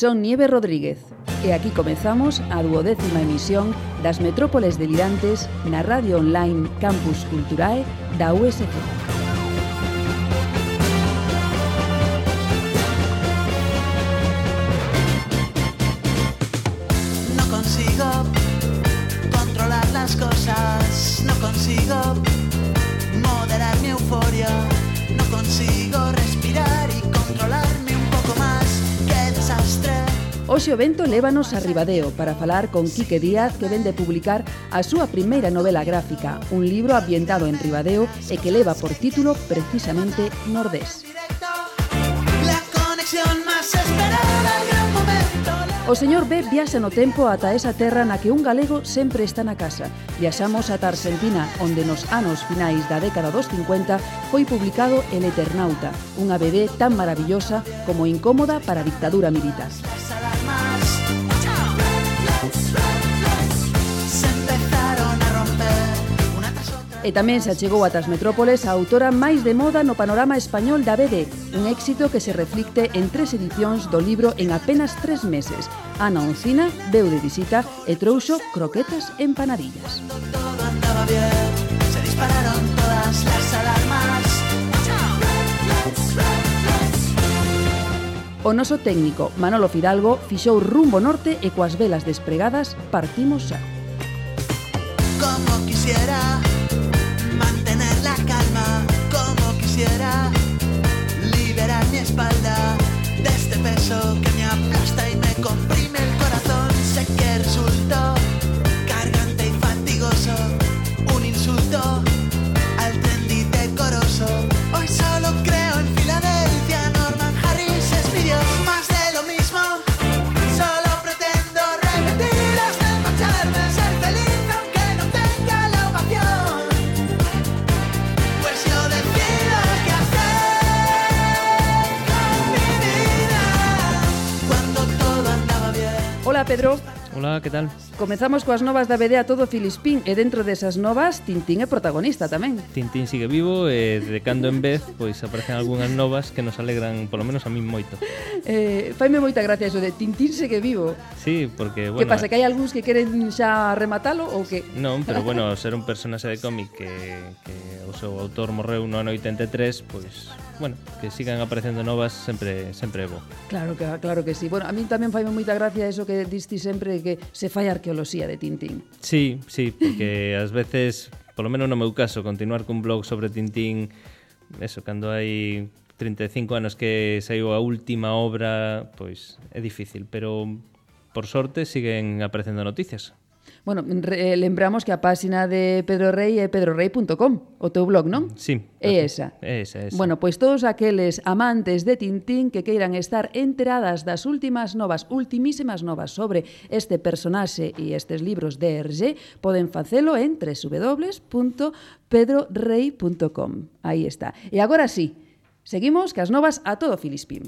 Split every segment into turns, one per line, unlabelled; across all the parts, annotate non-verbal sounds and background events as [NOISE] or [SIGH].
Son Nieve Rodríguez e aquí comezamos a duodécima emisión das Metrópoles delirantes na radio online Campus Culturae da USC. vento lévanos a Ribadeo para falar con Quique Díaz que vende publicar a súa primeira novela gráfica, un libro ambientado en Ribadeo e que leva por título precisamente Nordés. O señor B viaxa no tempo ata esa terra na que un galego sempre está na casa. Viaxamos ata Argentina, onde nos anos finais da década dos 50 foi publicado El Eternauta, unha BD tan maravillosa como incómoda para a dictadura militar. E tamén se achegou ata as metrópoles a autora máis de moda no panorama español da BD, un éxito que se reflicte en tres edicións do libro en apenas tres meses. Ana Oncina veu de visita e trouxo croquetas empanadillas.
Todo andaba bien, se dispararon todas las alarmas.
O noso técnico Manolo Fidalgo fixou rumbo norte e coas velas despregadas partimos xa.
Como quisiera mantener la calma, como quisiera liberar mi espalda de este peso que me aplasta y me comprime el corazón. Sé que resultó cargante y fatigoso, un insulto
Ola, Pedro.
Ola, que tal?
Comezamos coas novas da BD a todo Filispín e dentro desas novas Tintín é protagonista tamén.
Tintín sigue vivo e de cando en vez pois aparecen algunhas novas que nos alegran polo menos a min moito.
Eh, faime moita gracia iso de Tintín segue vivo.
Sí, porque
bueno. Que pasa que hai algúns que queren xa rematalo ou que
Non, pero bueno, ser un personaxe de cómic que que o seu autor morreu no ano 83, pois bueno, que sigan aparecendo novas sempre sempre é bo.
Claro que claro que sí. Bueno, a min tamén faime moita gracia eso que diste sempre que se fai arqueoloxía de Tintín.
Sí, sí, porque [LAUGHS] ás veces, polo menos no meu caso, continuar cun blog sobre Tintín, eso cando hai 35 anos que saiu a última obra, pois é difícil, pero por sorte siguen aparecendo noticias.
Bueno, re, eh, lembramos que a páxina de Pedro Rei é pedrorei.com, o teu blog, non?
Sí.
É esa.
É esa, esa.
Bueno, pois todos aqueles amantes de Tintín que queiran estar enteradas das últimas novas, ultimísimas novas sobre este personaxe e estes libros de Hergé, poden facelo en www.pedrorei.com. Aí está. E agora sí, seguimos que as novas a todo Filispín.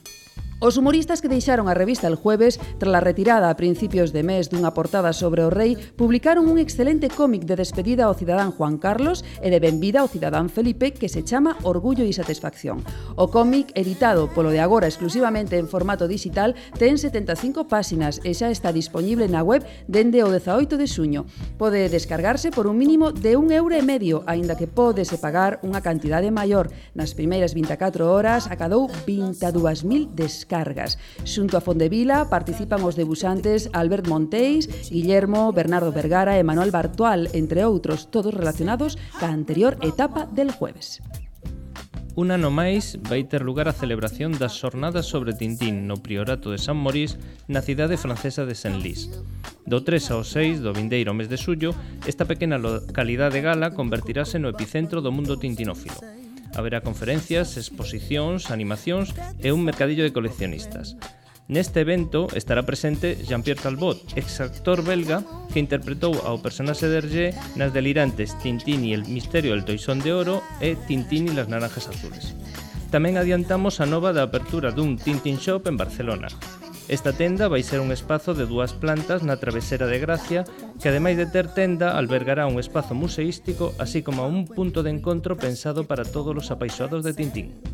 Os humoristas que deixaron a revista el jueves, tras a retirada a principios de mes dunha portada sobre o rei, publicaron un excelente cómic de despedida ao cidadán Juan Carlos e de benvida ao cidadán Felipe que se chama Orgullo e Satisfacción. O cómic, editado polo de agora exclusivamente en formato digital, ten 75 páxinas e xa está disponible na web dende o 18 de xuño. Pode descargarse por un mínimo de un euro e medio, aínda que podese pagar unha cantidade maior. Nas primeiras 24 horas acadou 22.000 descargas cargas. Xunto a Fondevila participan os debuxantes Albert Monteis, Guillermo, Bernardo Vergara e Manuel Bartual, entre outros, todos relacionados ca anterior etapa del jueves.
Un ano máis vai ter lugar a celebración das xornadas sobre Tintín no Priorato de San Morís na cidade francesa de Saint-Lys. Do 3 ao 6 do vindeiro mes de xullo, esta pequena localidade gala convertirase no epicentro do mundo tintinófilo. Haberá conferencias, exposicións, animacións e un mercadillo de coleccionistas. Neste evento estará presente Jean-Pierre Talbot, exactor belga que interpretou ao personaxe de Hergé nas delirantes Tintín e el misterio del toisón de oro e Tintín e las naranjas azules. Tamén adiantamos a nova da apertura dun Tintin Shop en Barcelona, Esta tenda vai ser un espazo de dúas plantas na travesera de Gracia, que ademais de ter tenda, albergará un espazo museístico, así como un punto de encontro pensado para todos os apaixoados de Tintín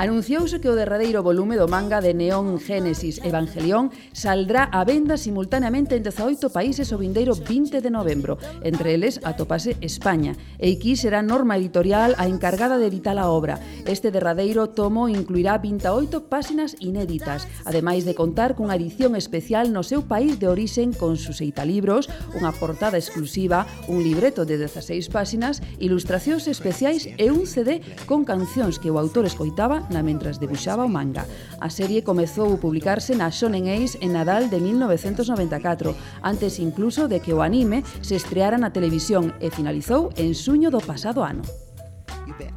anunciouse que o derradeiro volume do manga de Neon Genesis Evangelion saldrá á venda simultaneamente en 18 países o vindeiro 20 de novembro. Entre eles atopase España. Eiki será norma editorial a encargada de editar a obra. Este derradeiro tomo incluirá 28 páxinas inéditas, ademais de contar cunha edición especial no seu país de orixen con sus libros, unha portada exclusiva, un libreto de 16 páxinas, ilustracións especiais e un CD con cancións que o autor escoitaba na mentras debuxaba o manga. A serie comezou a publicarse na Shonen Ace en Nadal de 1994, antes incluso de que o anime se estreara na televisión e finalizou en suño do pasado ano.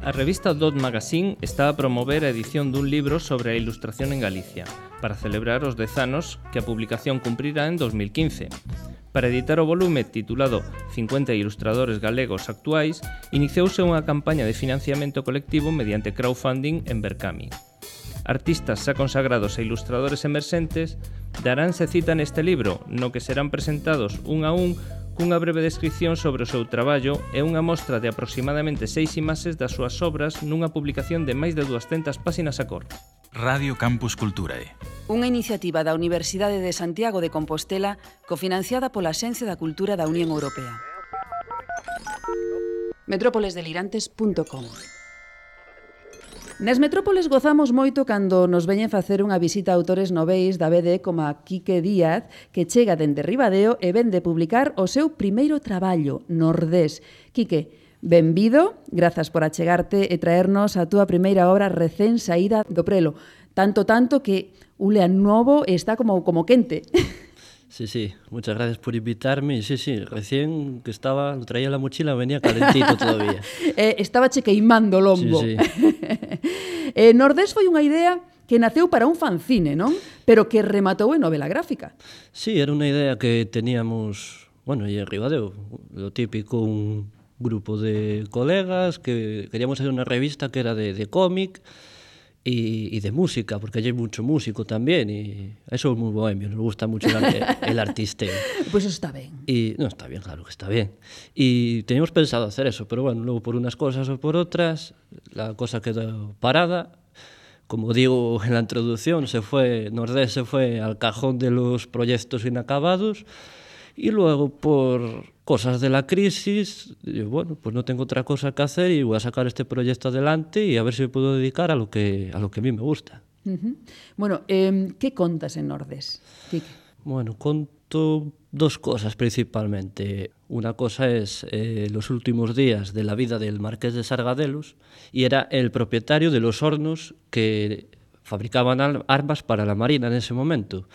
A revista Dot Magazine está a promover a edición dun libro sobre a ilustración en Galicia, para celebrar os dezanos que a publicación cumprirá en 2015. Para editar o volume titulado 50 ilustradores galegos actuais, iniciouse unha campaña de financiamento colectivo mediante crowdfunding en Berkami. Artistas xa consagrados e ilustradores emerxentes daránse cita neste libro, no que serán presentados un a un cunha breve descripción sobre o seu traballo e unha mostra de aproximadamente seis imaxes das súas obras nunha publicación de máis de 200 páxinas a cor.
Radio Campus Culturae.
Unha iniciativa da Universidade de Santiago de Compostela cofinanciada pola Xencia da Cultura da Unión Europea. metrópolesdelirantes.com Nas metrópoles gozamos moito cando nos veñen facer unha visita a autores noveis da BD como a Quique Díaz, que chega dende Ribadeo e vende publicar o seu primeiro traballo, Nordés. Quique, Benvido, grazas por achegarte e traernos a túa primeira obra recén saída do prelo. Tanto, tanto que ulea novo e está como, como quente.
Sí, sí, muchas gracias por invitarme. Sí, sí, recién que estaba, lo traía la mochila, venía calentito [LAUGHS] todavía.
eh, estaba che queimando lombo.
Sí, sí. [LAUGHS]
eh, Nordés foi unha idea que naceu para un fanzine, non? Pero que rematou en novela gráfica.
Sí, era unha idea que teníamos, bueno, e en Ribadeo, lo típico, un, grupo de colegas que queríamos hacer una revista que era de, de cómic y, y, de música, porque hay mucho músico también y eso es muy bohemio, nos gusta mucho el, arte, [LAUGHS] el artista.
Pues eso está bien.
Y, no, está bien, claro que está bien. Y teníamos pensado hacer eso, pero bueno, luego por unas cosas o por otras, la cosa quedó parada como digo en la introducción, se fue, Nordés se fue al cajón de los proyectos inacabados y luego por cosas de la crisis, yo, bueno, pues no tengo otra cosa que hacer y voy a sacar este proyecto adelante y a ver si me puedo dedicar a lo que, a lo que a mí me gusta.
Uh -huh. Bueno, eh, ¿qué contas en Nordes? Quique?
Bueno, conto dos cosas principalmente. Una cosa es eh, los últimos días de la vida del marqués de Sargadelos y era el propietario de los hornos que fabricaban armas para la marina en ese momento.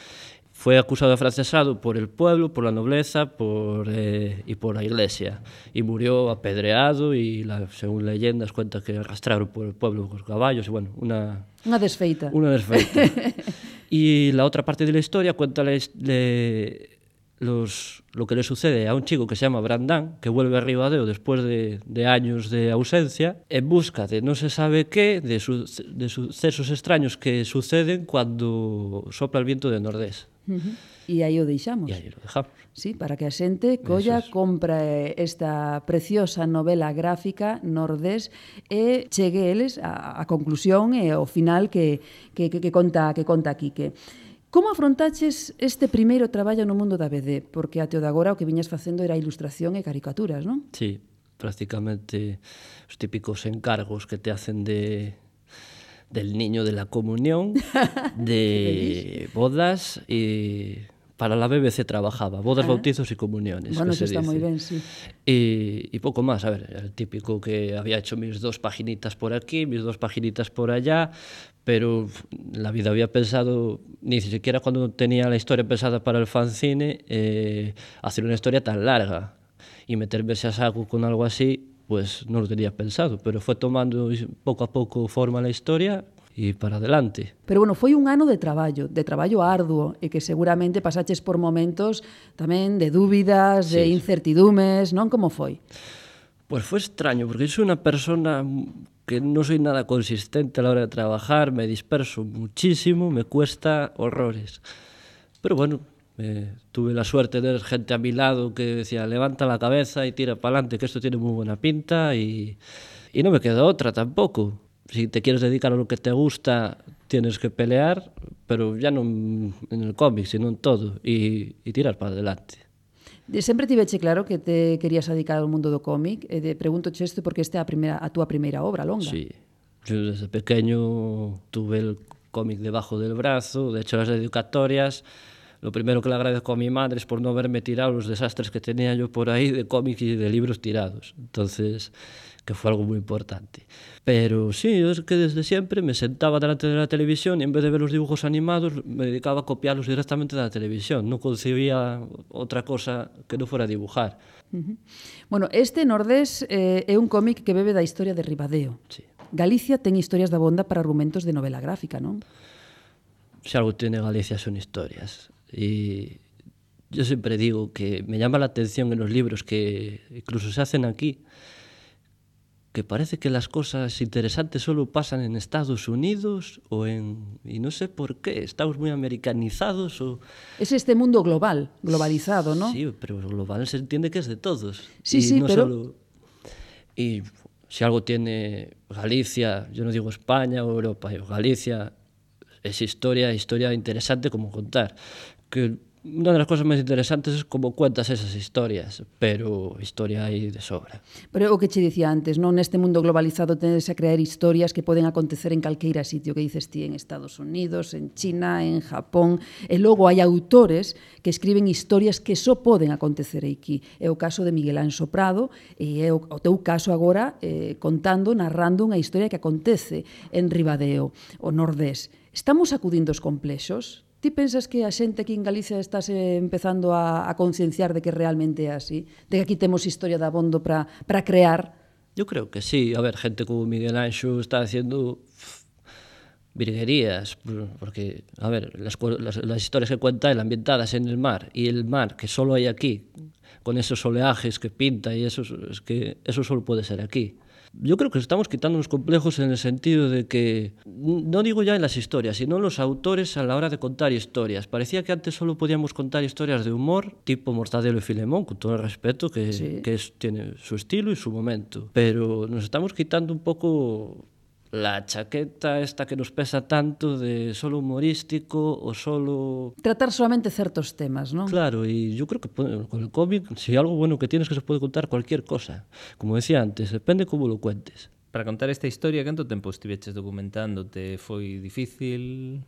fue acusado afrancesado por el pueblo, por la nobleza por, eh, y por la iglesia. Y murió apedreado y, la, según leyendas, cuenta que arrastraron por el pueblo con caballos. Y bueno, una...
Una desfeita.
Una desfeita. [LAUGHS] y la otra parte de la historia cuenta le, de, los, lo que le sucede a un chico que se llama Brandán, que vuelve a Ribadeo después de, de años de ausencia, en busca de no se sabe qué, de, su, de sucesos extraños que suceden cuando sopla el viento de Nordés.
Uh -huh. E aí o deixamos.
E aí o dejamos.
Sí, para que a xente colla, es. compra esta preciosa novela gráfica nordés e chegue eles a, a conclusión e ao final que, que, que, que conta que conta Quique. que Como afrontaches este primeiro traballo no mundo da BD? Porque até o de agora o que viñas facendo era ilustración e caricaturas, non?
Sí, prácticamente os típicos encargos que te hacen de del niño de la comunión, [LAUGHS] de bodas e para la BBC trabajaba, bodas,
Ah.
bautizos y comuniones.
Bueno, eso está
dice.
muy bien, sí.
Y, y poco más, a ver, el típico que había hecho mis dos paginitas por aquí, mis dos paginitas por allá, pero la vida había pensado, ni siquiera cuando tenía la historia pensada para el fanzine, eh, hacer una historia tan larga y meterme a saco con algo así, pues no lo tenía pensado, pero fue tomando poco a poco forma la historia e para adelante.
Pero bueno, foi un ano de traballo, de traballo arduo, e que seguramente pasaches por momentos tamén de dúbidas,
sí.
de incertidumes, non como foi?
Pois pues foi extraño, porque sou unha persona que non soy nada consistente a la hora de trabajar, me disperso muchísimo, me cuesta horrores. Pero bueno, eh, tuve la suerte de ter gente a mi lado que decía, levanta la cabeza y tira para adelante, que esto tiene muy buena pinta, y, y no me queda otra tampoco si te quieres dedicar a lo que te gusta, tienes que pelear, pero ya non en el cómic, sino en todo, e, e tirar para adelante.
De sempre tiveche claro que te querías dedicar ao mundo do cómic, e de pregunto isto porque esta é a, primeira, a túa primeira obra longa.
Sí, yo desde pequeño tuve el cómic debajo del brazo, de hecho las dedicatorias, Lo primero que le agradezco a mi madre es por no haberme tirado los desastres que tenía yo por ahí de cómics y de libros tirados. Entonces, que fue algo muy importante. Pero sí, yo es que desde siempre me sentaba delante de la televisión y en vez de ver los dibujos animados me dedicaba a copiarlos directamente de la televisión. No concebía otra cosa que no fuera dibujar.
Bueno, este Nordés eh, é un cómic que bebe da historia de Ribadeo.
Sí.
Galicia ten historias da bonda para argumentos de novela gráfica, non?
Se algo tiene Galicia son historias. Y yo siempre digo que me llama la atención en los libros que incluso se hacen aquí, que parece que las cosas interesantes solo pasan en Estados Unidos o en... y no sé por qué, estamos muy americanizados o...
Es este mundo global, globalizado, ¿no?
Sí, pero global se entiende que es de todos.
Sí,
y
sí,
no
pero-
solo- Y si algo tiene Galicia, yo no digo España o Europa, Galicia, es historia, historia interesante como contar. que unha das cosas máis interesantes é como cuentas esas historias, pero historia aí de sobra.
Pero o que che dicía antes, non neste mundo globalizado tenes a crear historias que poden acontecer en calqueira sitio, que dices ti en Estados Unidos, en China, en Japón, e logo hai autores que escriben historias que só poden acontecer aquí. É o caso de Miguel Anxo Prado e é o, o teu caso agora eh, contando, narrando unha historia que acontece en Ribadeo, o Nordés. Estamos acudindo os complexos? Ti pensas que a xente aquí en Galicia estás empezando a, a concienciar de que realmente é así? De que aquí temos historia de abondo para crear?
Eu creo que sí. A ver, gente como Miguel Anxo está haciendo virguerías, porque, a ver, las, las, las historias que cuenta él ambientadas en el mar y el mar que solo hay aquí, con esos oleajes que pinta y esos, es que eso solo puede ser aquí. Yo creo que estamos quitando los complejos en el sentido de que, no digo ya en las historias, sino los autores a la hora de contar historias. Parecía que antes solo podíamos contar historias de humor, tipo Mortadelo y Filemón, con todo el respeto, que,
sí.
que es, tiene su estilo y su momento. Pero nos estamos quitando un poco la chaqueta esta que nos pesa tanto de solo humorístico o solo...
Tratar solamente certos temas, non?
Claro, y yo creo que con el cómic, si algo bueno que tienes que se puede contar cualquier cosa. Como decía antes, depende cómo lo cuentes.
Para contar esta historia, canto tempo estiveches documentándote? Foi difícil?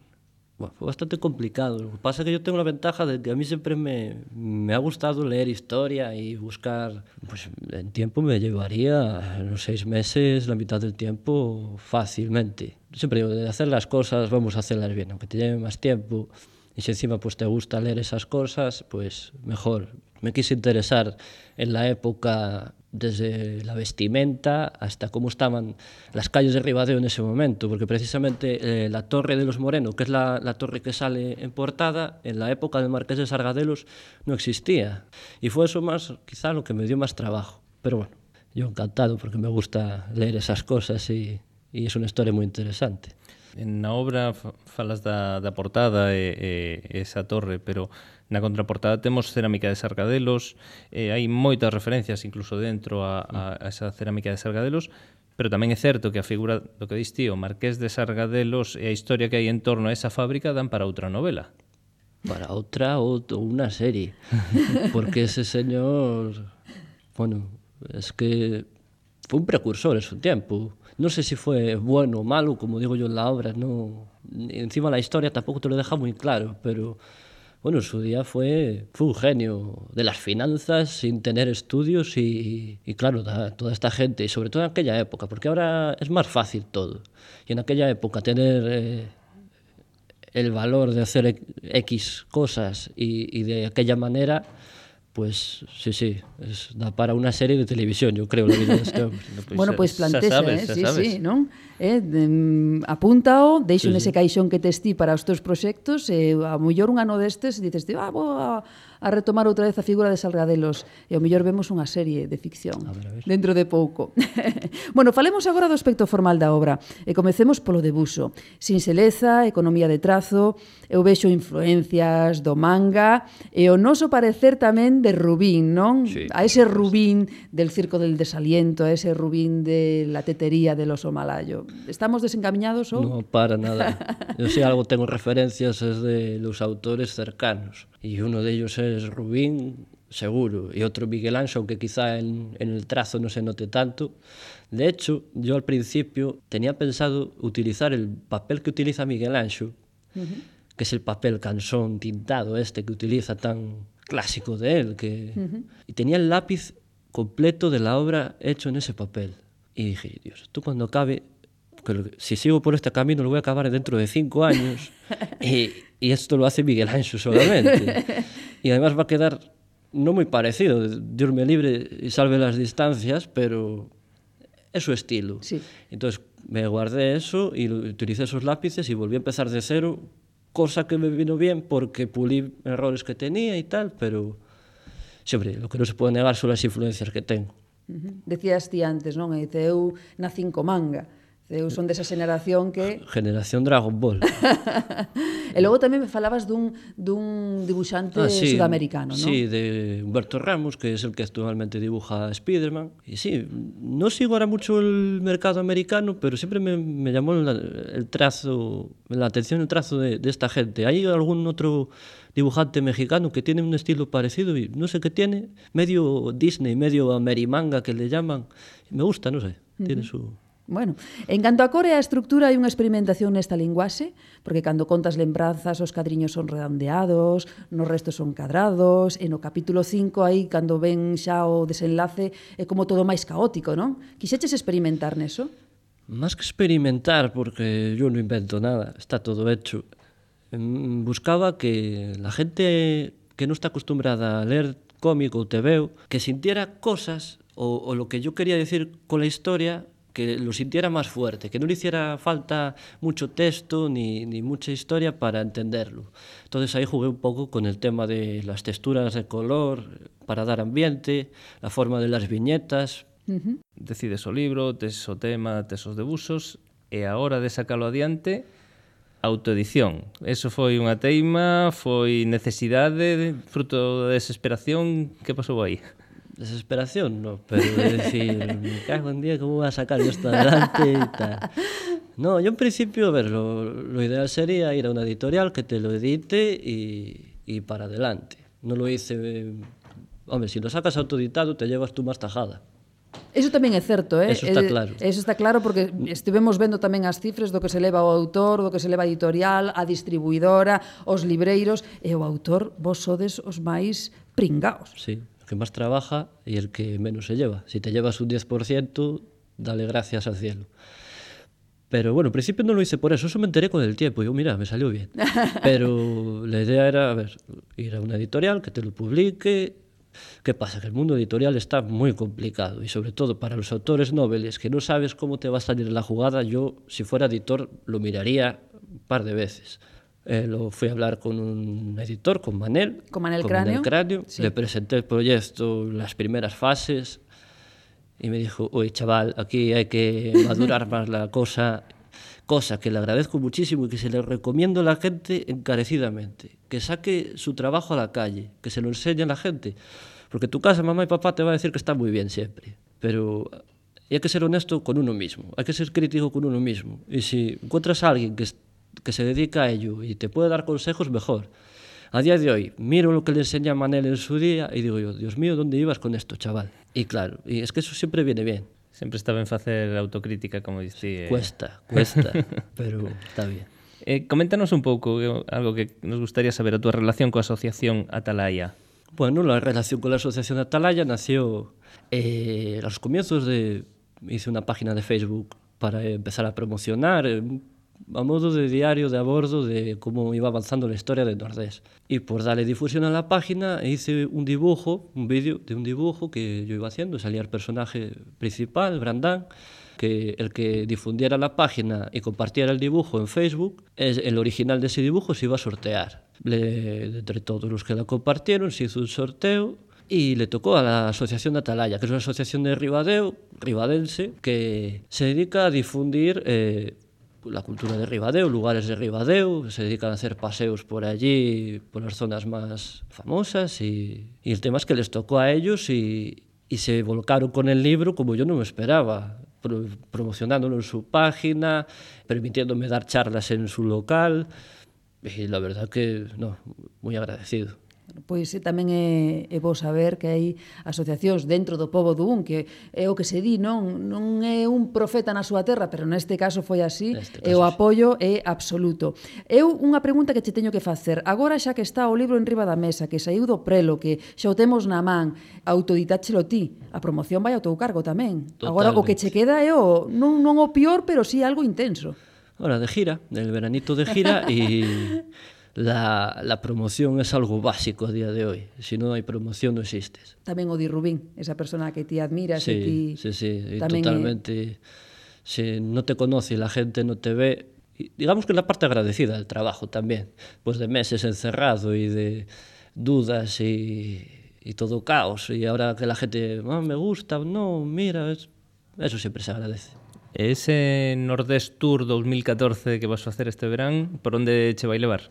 Fue bastante complicado. Lo que pasa es que yo tengo la ventaja de que a mí siempre me, me ha gustado leer historia y buscar. Pues en tiempo me llevaría unos seis meses, la mitad del tiempo, fácilmente. Siempre digo, de hacer las cosas, vamos a hacerlas bien, aunque te lleve más tiempo. Y si encima pues te gusta leer esas cosas, pues mejor. Me quise interesar en la época desde la vestimenta hasta cómo estaban las calles de Ribadeo en ese momento, porque precisamente eh, la Torre de los Moreno, que es la, torre que sale en portada, en la época del Marqués de Sargadelos no existía. Y fue eso más, quizá lo que me dio más trabajo. Pero bueno, yo encantado porque me gusta leer esas cosas y es una historia muy interesante.
Na obra falas da, da portada e, e esa torre, pero na contraportada temos cerámica de Sargadelos, e hai moitas referencias incluso dentro a, a, a esa cerámica de Sargadelos, pero tamén é certo que a figura do que diste o Marqués de Sargadelos e a historia que hai en torno a esa fábrica dan para outra novela.
Para outra ou, unha serie, [LAUGHS] porque ese señor, bueno, es que foi un precursor en su tempo, No sé si fue bueno o malo, como digo yo en la obra, no. Encima la historia tampoco te lo deja muy claro, pero bueno, en su día fue, fue un genio de las finanzas sin tener estudios y, claro, da- toda esta gente, y sobre todo en aquella época, porque ahora es más fácil todo. Y en aquella época tener eh, el valor de hacer X cosas y de aquella manera, pues sí, sí, es da para una serie de televisión, yo creo. La vida de que, [LAUGHS] no,
Pois
bueno, pois
pues,
plantexa,
sabes,
eh? sí,
sabes.
sí, non? Eh, de, apúntao, deixo
sí,
nese
sí.
caixón que tes ti para os teus proxectos, e eh, a mellor un ano destes dices ti, ah, vou a, a retomar outra vez a figura de Salgadelos e ao mellor vemos unha serie de ficción
a ver, a ver.
dentro de pouco. [LAUGHS] bueno, falemos agora do aspecto formal da obra e comecemos polo debuso. Sinxeleza, economía de trazo, eu vexo influencias do manga e o noso parecer tamén de Rubín, non?
Sí,
a ese Rubín del Circo del Desaliento, a ese Rubín de la tetería del oso malayo. ¿Estamos desencaminados ou?
No, para nada. Eu sei algo, tengo referencias de los autores cercanos. Y uno de ellos es Rubín, seguro, y otro Miguel Ángel, aunque quizá en, en el trazo no se note tanto. De hecho, yo al principio tenía pensado utilizar el papel que utiliza Miguel Ángel, que es el papel cansón tintado este que utiliza tan clásico de él, que... y tenía el lápiz completo de la obra hecho en ese papel. Y dije, Dios, esto cuando acabe, que si sigo por este camino lo voy a acabar dentro de cinco años, [LAUGHS] y, Y esto lo hace Miguel Ángel solamente. [LAUGHS] y además va a quedar no muy parecido, Dios me libre y salve las distancias, pero es su estilo.
Sí.
Entonces me guardé eso y utilicé esos lápices y volví a empezar de cero, cosa que me vino bien porque pulí errores que tenía y tal, pero siempre lo que no se puede negar son las influencias que tengo.
Uh -huh. Decías ti antes, non? E dice, eu nacín co manga. Eu son desa xeneración que...
Generación Dragon Ball. [LAUGHS]
E logo tamén me falabas dun, dun dibuixante sudamericano, non?
Ah, Sí, de Humberto Ramos, que es el que actualmente dibuja a Spider-Man. Y sí, no sigo ahora mucho el mercado americano, pero siempre me, me llamó la- el trazo, la atención el trazo de, de esta gente. Hay algún otro dibujante mexicano que tiene un estilo parecido y no sé qué tiene, medio Disney, medio Amerimanga que le llaman. Me gusta, no sé, tiene su...
Bueno, en canto a core e a estructura hai unha experimentación nesta linguaxe, porque cando contas lembranzas os cadriños son redondeados, nos restos son cadrados, e no capítulo 5 aí cando ven xa o desenlace é como todo máis caótico, non? Quixeches experimentar neso?
Más que experimentar, porque yo no invento nada, está todo hecho. Buscaba que la gente que no está acostumbrada a leer cómic ou te que sintiera cosas o, o lo que yo quería decir con la historia que lo sintiera más fuerte, que no le hiciera falta mucho texto ni, ni, mucha historia para entenderlo. Entonces ahí jugué un poco con el tema de las texturas de color para dar ambiente, la forma de las viñetas. Uh -huh.
Decides o libro, tes o tema, tes os debusos e a hora de sacalo adiante autoedición. Eso foi unha teima, foi necesidade, fruto da de desesperación, que pasou aí?
desesperación, no, pero de decir, me cago en día, ¿cómo voy a sacar isto adelante e tal. No, yo en principio, a ver, lo, lo ideal sería ir a una editorial que te lo edite y, y para adelante. No lo hice... Eh, hombre, si lo sacas autoeditado, te llevas tú más tajada.
Eso tamén é certo, eh?
Eso está
eh,
claro.
Eso está claro porque mm. estivemos vendo tamén as cifras do que se leva o autor, do que se leva a editorial, a distribuidora, os libreiros, e o autor vos sodes os máis pringaos.
Sí. Que más trabaja y el que menos se lleva. Si te llevas un 10%, dale gracias al cielo. Pero bueno, al principio no lo hice por eso, eso me enteré con el tiempo. Yo, mira, me salió bien. [LAUGHS] Pero la idea era, a ver, ir a una editorial que te lo publique. ¿Qué pasa? Que el mundo editorial está muy complicado y sobre todo para los autores noveles que no sabes cómo te va a salir la jugada, yo si fuera editor lo miraría un par de veces. Eh, lo fui a hablar con un editor, con Manel.
Con Manel Cráneo.
Cráneo.
Sí.
Le presenté el proyecto, las primeras fases, y me dijo, oye chaval, aquí hay que [LAUGHS] madurar más la cosa, cosa que le agradezco muchísimo y que se le recomiendo a la gente encarecidamente, que saque su trabajo a la calle, que se lo enseñe a la gente, porque tu casa, mamá y papá te va a decir que está muy bien siempre, pero hay que ser honesto con uno mismo, hay que ser crítico con uno mismo, y si encuentras a alguien que, es- que se dedica a ello y te puede dar consejos, mejor. A día de hoy, miro lo que le enseña Manel en su día y digo yo, Dios mío, ¿dónde ibas con esto, chaval? Y claro, y es que eso siempre viene bien.
Sempre está ben facer autocrítica, como dicía.
Cuesta, cuesta, [LAUGHS] pero está bien.
Eh, coméntanos un pouco eh, algo que nos gustaría saber, a túa relación coa asociación Atalaya.
Bueno, la relación con la asociación Atalaya nació eh, a los comienzos de... Hice una página de Facebook para empezar a promocionar, eh, a modo de diario de a bordo de cómo iba avanzando la historia de Nordés. Y por darle difusión a la página hice un dibujo, un vídeo de un dibujo que yo iba haciendo, salía el personaje principal, Brandán, que el que difundiera la página y compartiera el dibujo en Facebook, es el original de ese dibujo se iba a sortear. Le, entre todos los que la compartieron se hizo un sorteo y le tocó a la Asociación de Atalaya, que es una asociación de Ribadeo, ribadense, que se dedica a difundir eh, la cultura de Ribadeo, lugares de Ribadeo, se dedican a hacer paseos por allí, por las zonas más famosas y, y el tema es que les tocó a ellos y, y se volcaron con el libro como yo no me esperaba, pro, promocionándolo en su página, permitiéndome dar charlas en su local y la verdad que no, muy agradecido.
Pois tamén é, é bo saber que hai asociacións dentro do povo do un que é o que se di, non, non é un profeta na súa terra, pero neste caso foi así
caso,
e o apoio é absoluto. Eu unha pregunta que che teño que facer. Agora xa que está o libro en riba da mesa, que saiu do prelo, que xa o temos na man, autoditáchelo ti. A promoción vai ao teu cargo tamén. Totalmente. Agora o que che queda é o non, non o pior, pero sí algo intenso.
Ora, de gira, del veranito de gira [LAUGHS] e la, la promoción es algo básico a día de hoy. Si no hay promoción, no existes.
Tamén o di Rubín, esa persona que ti admiras sí, e ti...
Sí, sí,
tamén eh,
totalmente... É... Se no te conoce, la gente no te ve... Digamos que la parte agradecida del trabajo también, pues de meses encerrado y de dudas y, y todo caos. Y ahora que la gente, ah, me gusta, no, mira, es... eso siempre se agradece.
Ese Nordest Tour 2014 que vas a hacer este verán, por onde che vai levar?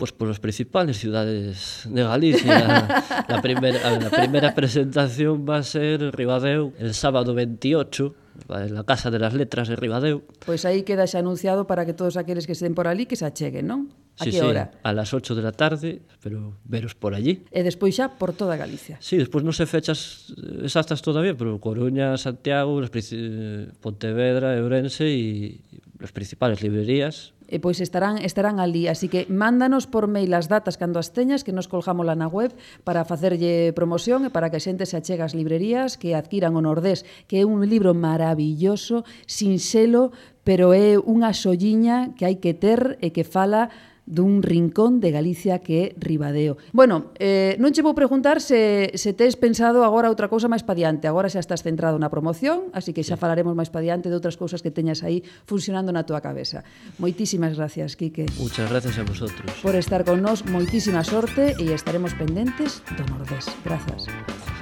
pois polos principales cidades de Galicia. a, primeira, a, a primeira presentación va a ser Ribadeo el sábado 28, en la Casa de las Letras de Ribadeo.
Pois aí queda xa anunciado para que todos aqueles que estén por ali que se acheguen, non? A
sí,
que hora?
Sí, a las 8 de la tarde, pero veros por allí.
E despois xa por toda Galicia.
Sí, despois non se fechas eh, exactas todavía, pero Coruña, Santiago, eh, Pontevedra, Ourense e as principales librerías,
e pois estarán estarán ali, así que mándanos por mail as datas cando as teñas que nos colgámola na web para facerlle promoción e para que a xente se achegue ás librerías, que adquiran o Nordés, que é un libro maravilloso, sinxelo, pero é unha solliña que hai que ter e que fala dun rincón de Galicia que é Ribadeo. Bueno, eh, non che vou preguntar se, se tes pensado agora outra cousa máis pa diante. Agora xa estás centrado na promoción, así que xa sí. falaremos máis pa diante de outras cousas que teñas aí funcionando na túa cabeza. Moitísimas gracias, Quique.
Muchas gracias a vosotros.
Por estar con nós, moitísima sorte e estaremos pendentes do Nordés. Grazas. Gracias.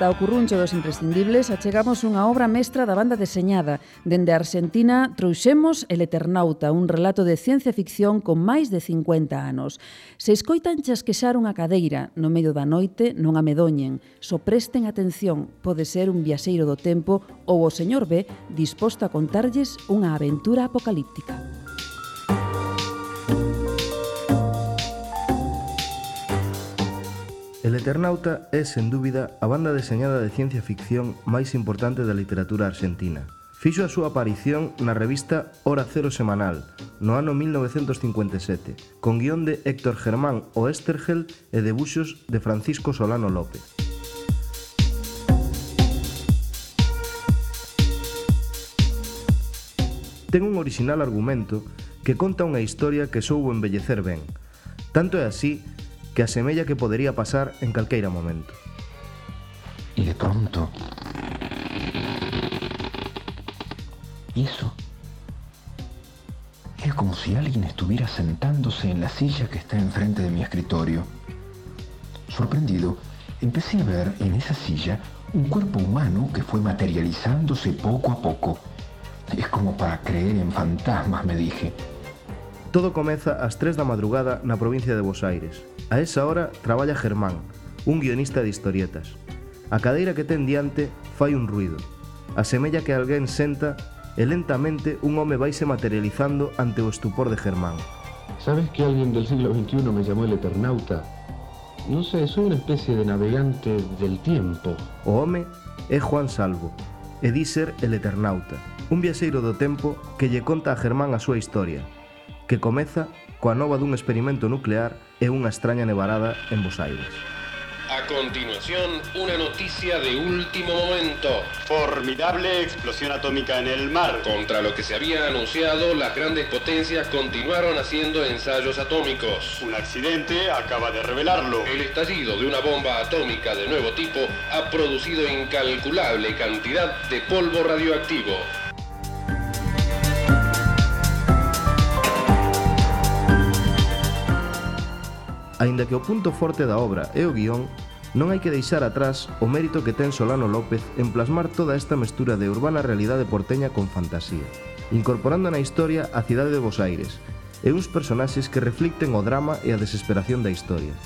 ata o curruncho dos imprescindibles achegamos unha obra mestra da banda deseñada. Dende a Argentina trouxemos El Eternauta, un relato de ciencia ficción con máis de 50 anos. Se escoitan chasquexar unha cadeira no medio da noite, non amedoñen. So presten atención, pode ser un viaxeiro do tempo ou o señor B disposto a contarlles unha aventura apocalíptica.
El Eternauta é, sen dúbida, a banda deseñada de ciencia ficción máis importante da literatura argentina. Fixo a súa aparición na revista Hora Cero Semanal, no ano 1957, con guión de Héctor Germán Oestergel e debuxos de Francisco Solano López. Ten un original argumento que conta unha historia que soubo embellecer ben. Tanto é así que asemella que podería pasar en calqueira momento.
E de pronto... Iso era como si alguien estuviera sentándose en la silla que está enfrente de mi escritorio. Sorprendido, empecé a ver en esa silla un cuerpo humano que fue materializándose poco a poco. Es como para creer en fantasmas, me dije.
Todo comeza ás 3 da madrugada na provincia de Bos Aires, A esa hora traballa Germán, un guionista de historietas. A cadeira que ten diante fai un ruido. Asemella que alguén senta e lentamente un home vaise materializando ante o estupor de Germán.
¿Sabes que alguien del siglo XXI me llamó el Eternauta? No sé, soy una especie de navegante del tiempo.
O home é Juan Salvo, e di ser el Eternauta, un viaxeiro do tempo que lle conta a Germán a súa historia, que comeza coa nova dun experimento nuclear e unha extraña nevarada en Bos Aires.
A continuación, una noticia de último momento.
Formidable explosión atómica en el mar.
Contra lo que se había anunciado, las grandes potencias continuaron haciendo ensayos atómicos.
Un accidente acaba de revelarlo.
El estallido de una bomba atómica de nuevo tipo ha producido incalculable cantidad de polvo radioactivo.
Aínda que o punto forte da obra é o guión, non hai que deixar atrás o mérito que ten Solano López en plasmar toda esta mestura de urbana realidade porteña con fantasía, incorporando na historia a cidade de Bos Aires e uns personaxes que reflicten o drama e a desesperación da historia.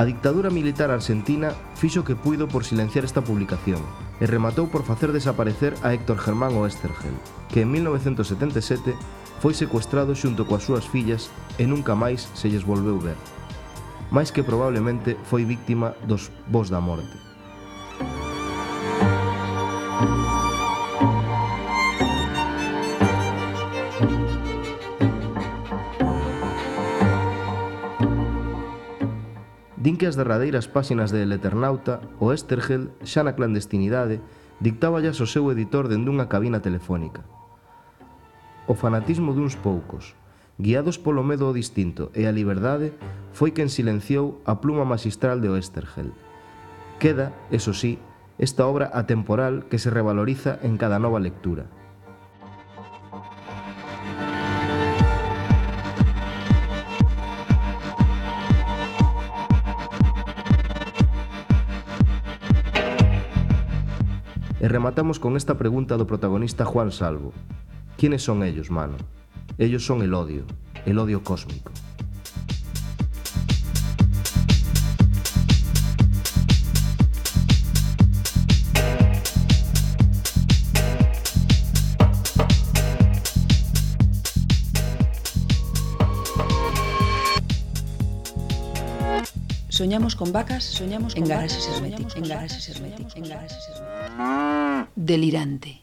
A dictadura militar argentina fixo que puido por silenciar esta publicación, e rematou por facer desaparecer a Héctor Germán Oestergel, que en 1977 foi secuestrado xunto coas súas fillas e nunca máis se lles volveu ver. Mais que probablemente foi víctima dos Vos da Morte. que as derradeiras páxinas de El Eternauta, o Estergel, xa na clandestinidade, dictáballas o seu editor dende unha cabina telefónica. O fanatismo duns poucos, guiados polo medo ao distinto e a liberdade, foi quen silenciou a pluma magistral de Oestergel. Queda, eso sí, esta obra atemporal que se revaloriza en cada nova lectura. E rematamos con esta pregunta do protagonista Juan Salvo. ¿Quiénes son ellos, mano? Ellos son el odio, el odio cósmico.
Soñamos con vacas, soñamos con en garaxes herméticos, en garaxes en garaxes. Delirante.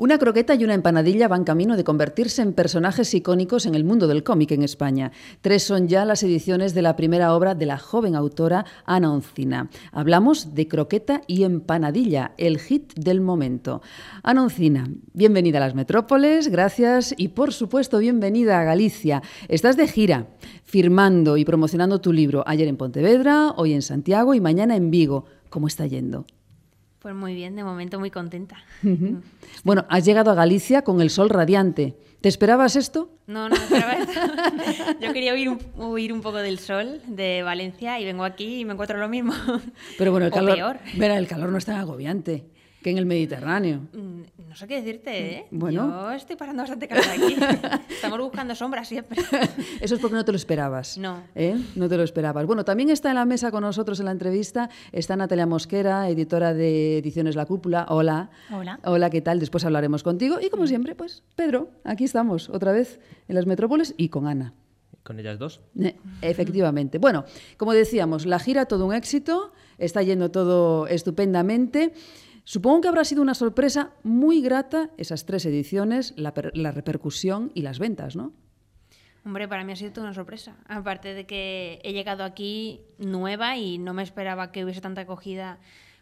Una croqueta y una empanadilla van camino de convertirse en personajes icónicos en el mundo del cómic en España. Tres son ya las ediciones de la primera obra de la joven autora Ana Oncina. Hablamos de Croqueta y Empanadilla, el hit del momento. Ana Oncina, bienvenida a las metrópoles, gracias y por supuesto bienvenida a Galicia. Estás de gira, firmando y promocionando tu libro ayer en Pontevedra, hoy en Santiago y mañana en Vigo. ¿Cómo está yendo?
Pues muy bien, de momento muy contenta.
Ujú. Bueno, has llegado a Galicia con el sol radiante. ¿Te esperabas esto?
No, no me esperaba esto. [LAUGHS] Yo quería huir un, huir un poco del sol de Valencia y vengo aquí y me encuentro lo mismo.
Pero bueno, el
O
calor,
peor.
Verá, el calor no es tan agobiante que en el Mediterráneo.
Mm, No sé qué decirte, ¿eh?
Bueno.
Yo estoy pasando bastante calor aquí. [LAUGHS] Estamos buscando sombras siempre. [LAUGHS]
Eso es porque no te lo esperabas.
No.
¿eh? No te lo esperabas. Bueno, también está en la mesa con nosotros en la entrevista, está Natalia Mosquera, editora de Ediciones La Cúpula. Hola.
Hola.
Hola, ¿qué tal? Después hablaremos contigo. Y como siempre, pues, Pedro, aquí estamos, otra vez en las metrópoles y con Ana.
Con ellas dos.
Eh, Efectivamente. Bueno, como decíamos, la gira todo un éxito, está yendo todo estupendamente. Supongo que habrá sido una sorpresa muy grata esas tres ediciones, la, la repercusión y las ventas, ¿no?
Hombre, para mí ha sido toda una sorpresa. Aparte de que he llegado aquí nueva y no me esperaba que hubiese tanta acogida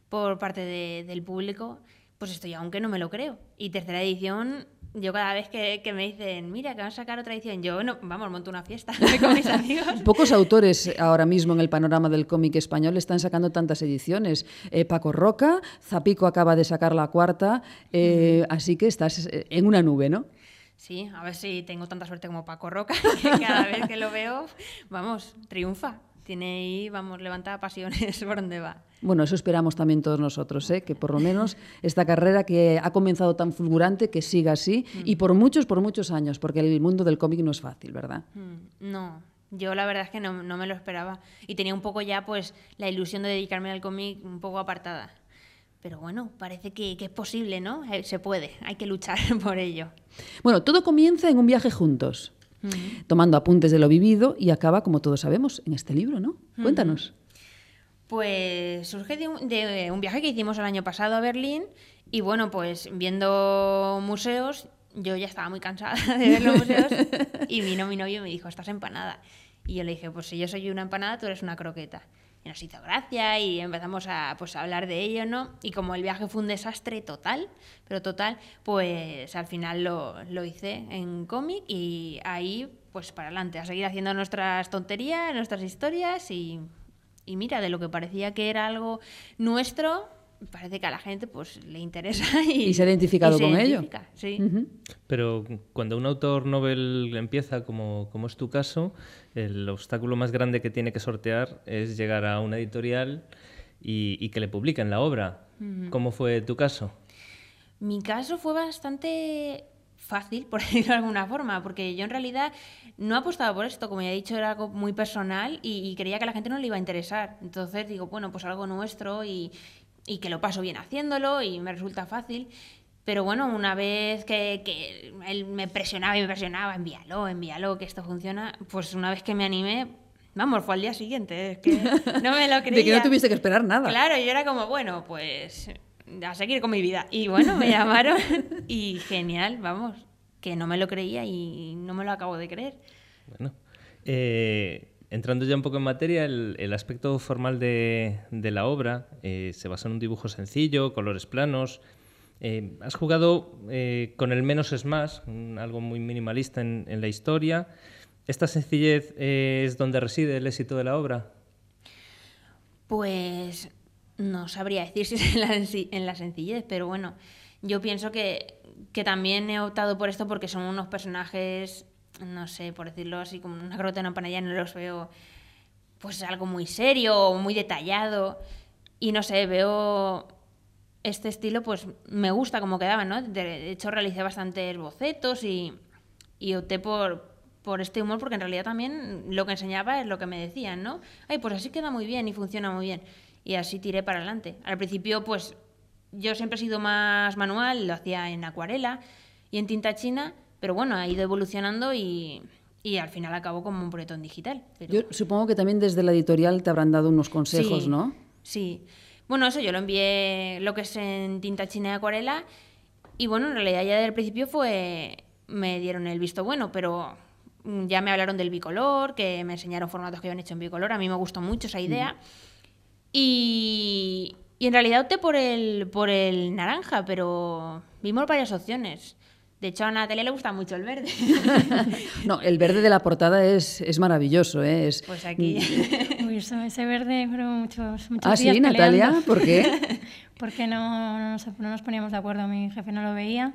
por parte de- del público, pues estoy aunque no me lo creo. Y tercera edición, yo cada vez que, que me dicen, mira, que van a sacar otra edición, yo, no, vamos, monto una fiesta [LAUGHS] [LAUGHS] con mis amigos.
Pocos autores ahora mismo en el panorama del cómic español están sacando tantas ediciones. Eh, Paco Roca, Zapico acaba de sacar la cuarta, eh, así que estás eh, en una nube, ¿no?
Sí, a ver si tengo tanta suerte como Paco Roca, [LAUGHS] que cada vez que lo veo, vamos, triunfa. Tiene ahí, vamos, levanta pasiones [LAUGHS] por donde va.
Bueno, eso esperamos también todos nosotros, ¿eh? que por lo menos esta carrera que ha comenzado tan fulgurante, que siga así, y por muchos, por muchos años, porque el mundo del cómic no es fácil, ¿verdad?
Mm, No, yo la verdad es que no, no me lo esperaba. Y tenía un poco ya, pues, la ilusión de dedicarme al cómic un poco apartada. Pero bueno, parece que, que es posible, ¿no? Eh, Se puede, hay que luchar [LAUGHS] por ello.
Bueno, todo comienza en un viaje juntos, tomando apuntes de lo vivido y acaba, como todos sabemos, en este libro, ¿no? Cuéntanos.
Pues surge de un, de un viaje que hicimos el año pasado a Berlín y bueno, pues viendo museos, yo ya estaba muy cansada [LAUGHS] de ver los museos y vino mi novio y me dijo, estás empanada. Y yo le dije, pues si yo soy una empanada, tú eres una croqueta. Y nos hizo gracia y empezamos a, pues, a hablar de ello, ¿no? Y como el viaje fue un desastre total, pero total, pues al final lo, lo hice en cómic y ahí, pues para adelante, a seguir haciendo nuestras tonterías, nuestras historias y, y mira, de lo que parecía que era algo nuestro, parece que a la gente pues le interesa [LAUGHS] y,
Y se ha identificado
y se
con ello.
Sí.
Pero cuando un autor novel empieza, como, como es tu caso, el obstáculo más grande que tiene que sortear es llegar a una editorial y, y que le publiquen la obra. ¿Cómo fue tu caso?
Mi caso fue bastante fácil, por [LAUGHS] decirlo de alguna forma, porque yo en realidad no apostaba por esto, como ya he dicho, era algo muy personal y, y creía que a la gente no le iba a interesar. Entonces digo, bueno, pues algo nuestro y, y que lo paso bien haciéndolo y me resulta fácil. Pero bueno, una vez que, que él me presionaba y me presionaba, envíalo, envíalo, que esto funciona, pues una vez que me animé, vamos, fue al día siguiente, es que [LAUGHS] no me lo creía.
De que no tuviste que esperar nada.
Claro, yo era como, bueno, pues a seguir con mi vida. Y bueno, me [LAUGHS] llamaron y genial, vamos, que no me lo creía y no me lo acabo de creer.
Bueno, eh, entrando ya un poco en materia, el, aspecto formal de, la obra eh, se basa en un dibujo sencillo, colores planos. Eh, has jugado eh, con el menos es más, algo muy minimalista en, la historia. ¿Esta sencillez es donde reside el éxito de la obra?
Pues no sabría decir [LAUGHS] si es en la, senci- en la sencillez, pero bueno, yo pienso que también he optado por esto porque son unos personajes, no sé, por decirlo así, como una crota en una panalla, no los veo pues algo muy serio o muy detallado. Y no sé, veo este estilo, pues me gusta como quedaba, ¿no? De hecho, realicé bastantes bocetos y, y opté por, por este humor porque en realidad también lo que enseñaba es lo que me decían, ¿no? Ay, pues así queda muy bien y funciona muy bien. Y así tiré para adelante. Al principio, pues yo siempre he sido más manual, lo hacía en acuarela y en tinta china, pero bueno, ha ido evolucionando y, y al final acabó como un proyecto en digital. Pero...
Yo supongo que también desde la editorial te habrán dado unos consejos,
Sí,
¿no?
Sí. Bueno, eso yo lo envié lo que es en tinta china y acuarela. Y bueno, en realidad ya desde el principio fue. Me dieron el visto bueno, pero mm, ya me hablaron del bicolor, que me enseñaron formatos que habían hecho en bicolor. A mí me gustó mucho esa idea. Y, y en realidad opté por el, por el naranja, pero vimos varias opciones. De hecho, a Natalia le gusta mucho el verde. [LAUGHS]
No, el verde de la portada es, es maravilloso, ¿eh? Es,
Pues aquí. Muy [LAUGHS]
Uy, ese verde fueron muchos, muchos
Ah,
días
sí, Natalia,
peleando.
¿por qué? [LAUGHS]
Porque no, no, nos, no nos poníamos de acuerdo, mi jefe no lo veía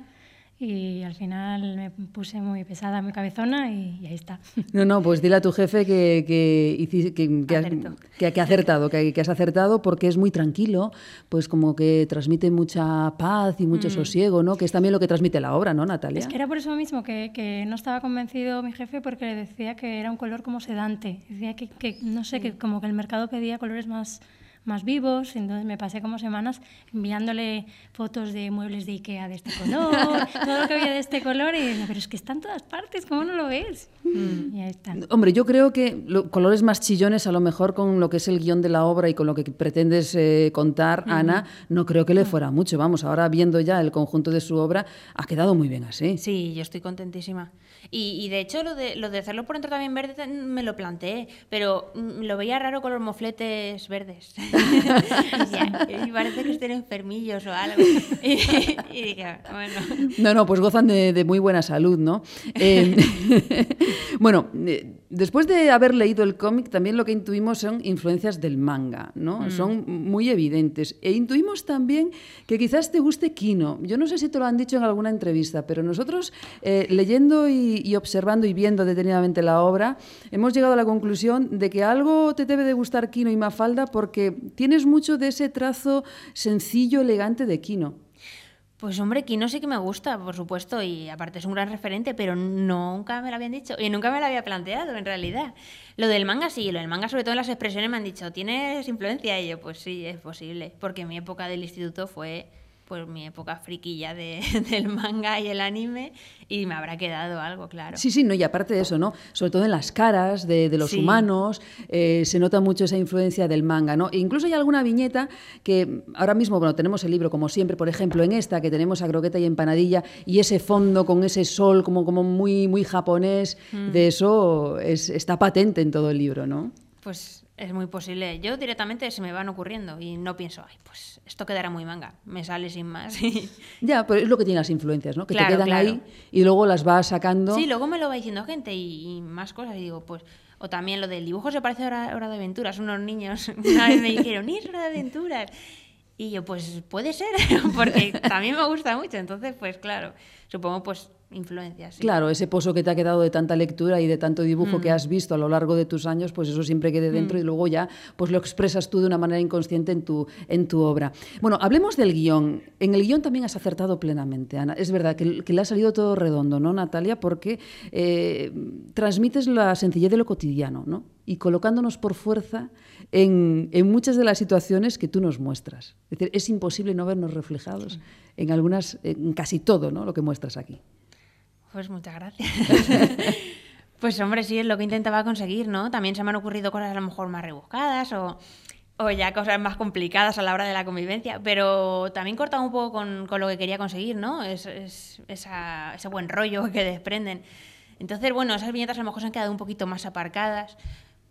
y al final me puse muy pesada, muy cabezona y, y ahí está.
No, no, pues dile a tu jefe que, que, que, que has, que- ha acertado, que, has acertado porque es muy tranquilo, pues como que transmite mucha paz y mucho
Mm.
sosiego, ¿no? Que es también lo que transmite la obra, ¿no, Natalia?
Es que era por eso mismo que, que no estaba convencido mi jefe porque le decía que era un color como sedante. Decía que, que, no sé, que como que el mercado pedía colores más, más vivos. Entonces me pasé como semanas enviándole fotos de muebles de Ikea de este color, [LAUGHS] todo lo que había de este color. Y pero es que está en todas partes, ¿cómo no lo ves? Y ahí está.
Hombre, yo creo que lo- colores más chillones, a lo mejor con lo que es el guion de la obra y con lo que pretendes eh, contar, Ana, no creo que le fuera mucho. Vamos, ahora viendo ya el conjunto de su obra, ha quedado muy bien así.
Sí, yo estoy contentísima. Y, y de hecho lo de, lo de hacerlo por dentro también verde me lo planteé, pero mm, lo veía raro con los mofletes verdes. [LAUGHS] Decía, y parece que estén enfermillos o algo. [LAUGHS] Y, dije, bueno.
No, no, pues gozan de, de muy buena salud, ¿no? Eh, [LAUGHS] bueno, eh, después de haber leído el cómic, también lo que intuimos son influencias del manga, ¿no?
Mm.
Son muy evidentes. E intuimos también que quizás te guste Kino. Yo no sé si te lo han dicho en alguna entrevista, pero nosotros, eh, leyendo y, y observando y viendo detenidamente la obra, hemos llegado a la conclusión de que algo te debe de gustar Kino y Mafalda porque tienes mucho de ese trazo sencillo, elegante de Kino.
Pues hombre, Kino sí que me gusta, por supuesto, y aparte es un gran referente, pero nunca me lo habían dicho y nunca me lo había planteado en realidad. Lo del manga sí, lo del manga sobre todo en las expresiones me han dicho, ¿tienes influencia? Y yo, pues sí, es posible, porque mi época del instituto fue pues mi época friquilla de- [LAUGHS] del manga y el anime y me habrá quedado algo, claro.
Sí, sí, no, y aparte de eso, ¿no? Sobre todo en las caras de, de los
Sí.
humanos, eh, se nota mucho esa influencia del manga, ¿no? E incluso hay alguna viñeta que ahora mismo, bueno, tenemos el libro como siempre, por ejemplo, en esta que tenemos a croqueta y empanadilla y ese fondo con ese sol como, como muy, muy japonés,
Mm.
de eso es- está patente en todo el libro, ¿no?
Pues es muy posible. Yo directamente se me van ocurriendo y no pienso, ay, pues esto quedará muy manga, me sale sin más. [LAUGHS]
Ya, pero es lo que tienen las influencias, ¿no? Que
Claro,
te quedan
claro.
ahí y luego las vas sacando.
Sí, luego me lo va diciendo gente y, y más cosas. Y digo, pues. O también lo del dibujo se parece a Hora, de Aventuras. Unos niños [LAUGHS] una vez me dijeron, ¿y es Hora de Aventuras? Y yo, pues puede ser, [LAUGHS] porque también me gusta mucho. Entonces, pues claro, supongo, pues influencias. sí.
Claro, ese pozo que te ha quedado de tanta lectura y de tanto dibujo
Mm.
que has visto a lo largo de tus años, pues eso siempre quede dentro
Mm.
y luego ya pues lo expresas tú de una manera inconsciente en tu, en tu obra. Bueno, hablemos del guion. En el guion también has acertado plenamente, Ana. Es verdad que, que le ha salido todo redondo, ¿no, Natalia? Porque eh, transmites la sencillez de lo cotidiano, ¿no? Y colocándonos por fuerza en, muchas de las situaciones que tú nos muestras. Es decir, es imposible no vernos reflejados en algunas, en casi todo, ¿no? Lo que muestras aquí.
Pues muchas gracias. [LAUGHS] pues hombre, sí, es lo que intentaba conseguir, ¿no? También se me han ocurrido cosas a lo mejor más rebuscadas o, ya cosas más complicadas a la hora de la convivencia, pero también cortaba un poco con, lo que quería conseguir, ¿no? Es, es- esa- ese buen rollo que desprenden. Entonces, bueno, esas viñetas a lo mejor se han quedado un poquito más aparcadas,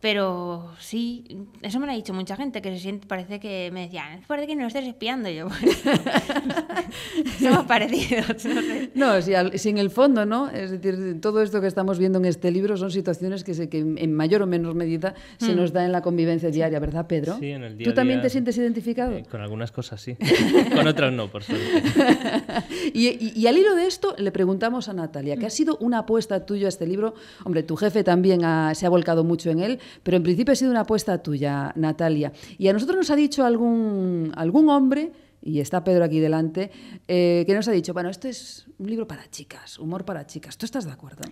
pero sí, eso me lo ha dicho mucha gente, que se siente, parece que me decían, parece que no estés espiando yo. [LAUGHS] Somos parecidos, no sé.
No, si, al- si en el fondo, ¿no? Es decir, todo esto que estamos viendo en este libro son situaciones que, se, que en mayor o menor medida se
Mm.
nos da en la convivencia diaria, ¿verdad, Pedro?
Sí, en el día
¿Tú
a
también
día,
te sientes identificado?
eh, con algunas cosas sí. [LAUGHS] con otras no, por suerte. [LAUGHS]
Y, y- y al hilo de esto le preguntamos a Natalia, que ha sido una apuesta tuya este libro. Hombre, tu jefe también ha- se ha volcado mucho en él, pero en principio ha sido una apuesta tuya, Natalia. Y a nosotros nos ha dicho algún, algún hombre, y está Pedro aquí delante, eh, que nos ha dicho, bueno, esto es un libro para chicas, humor para chicas. ¿Tú estás de acuerdo?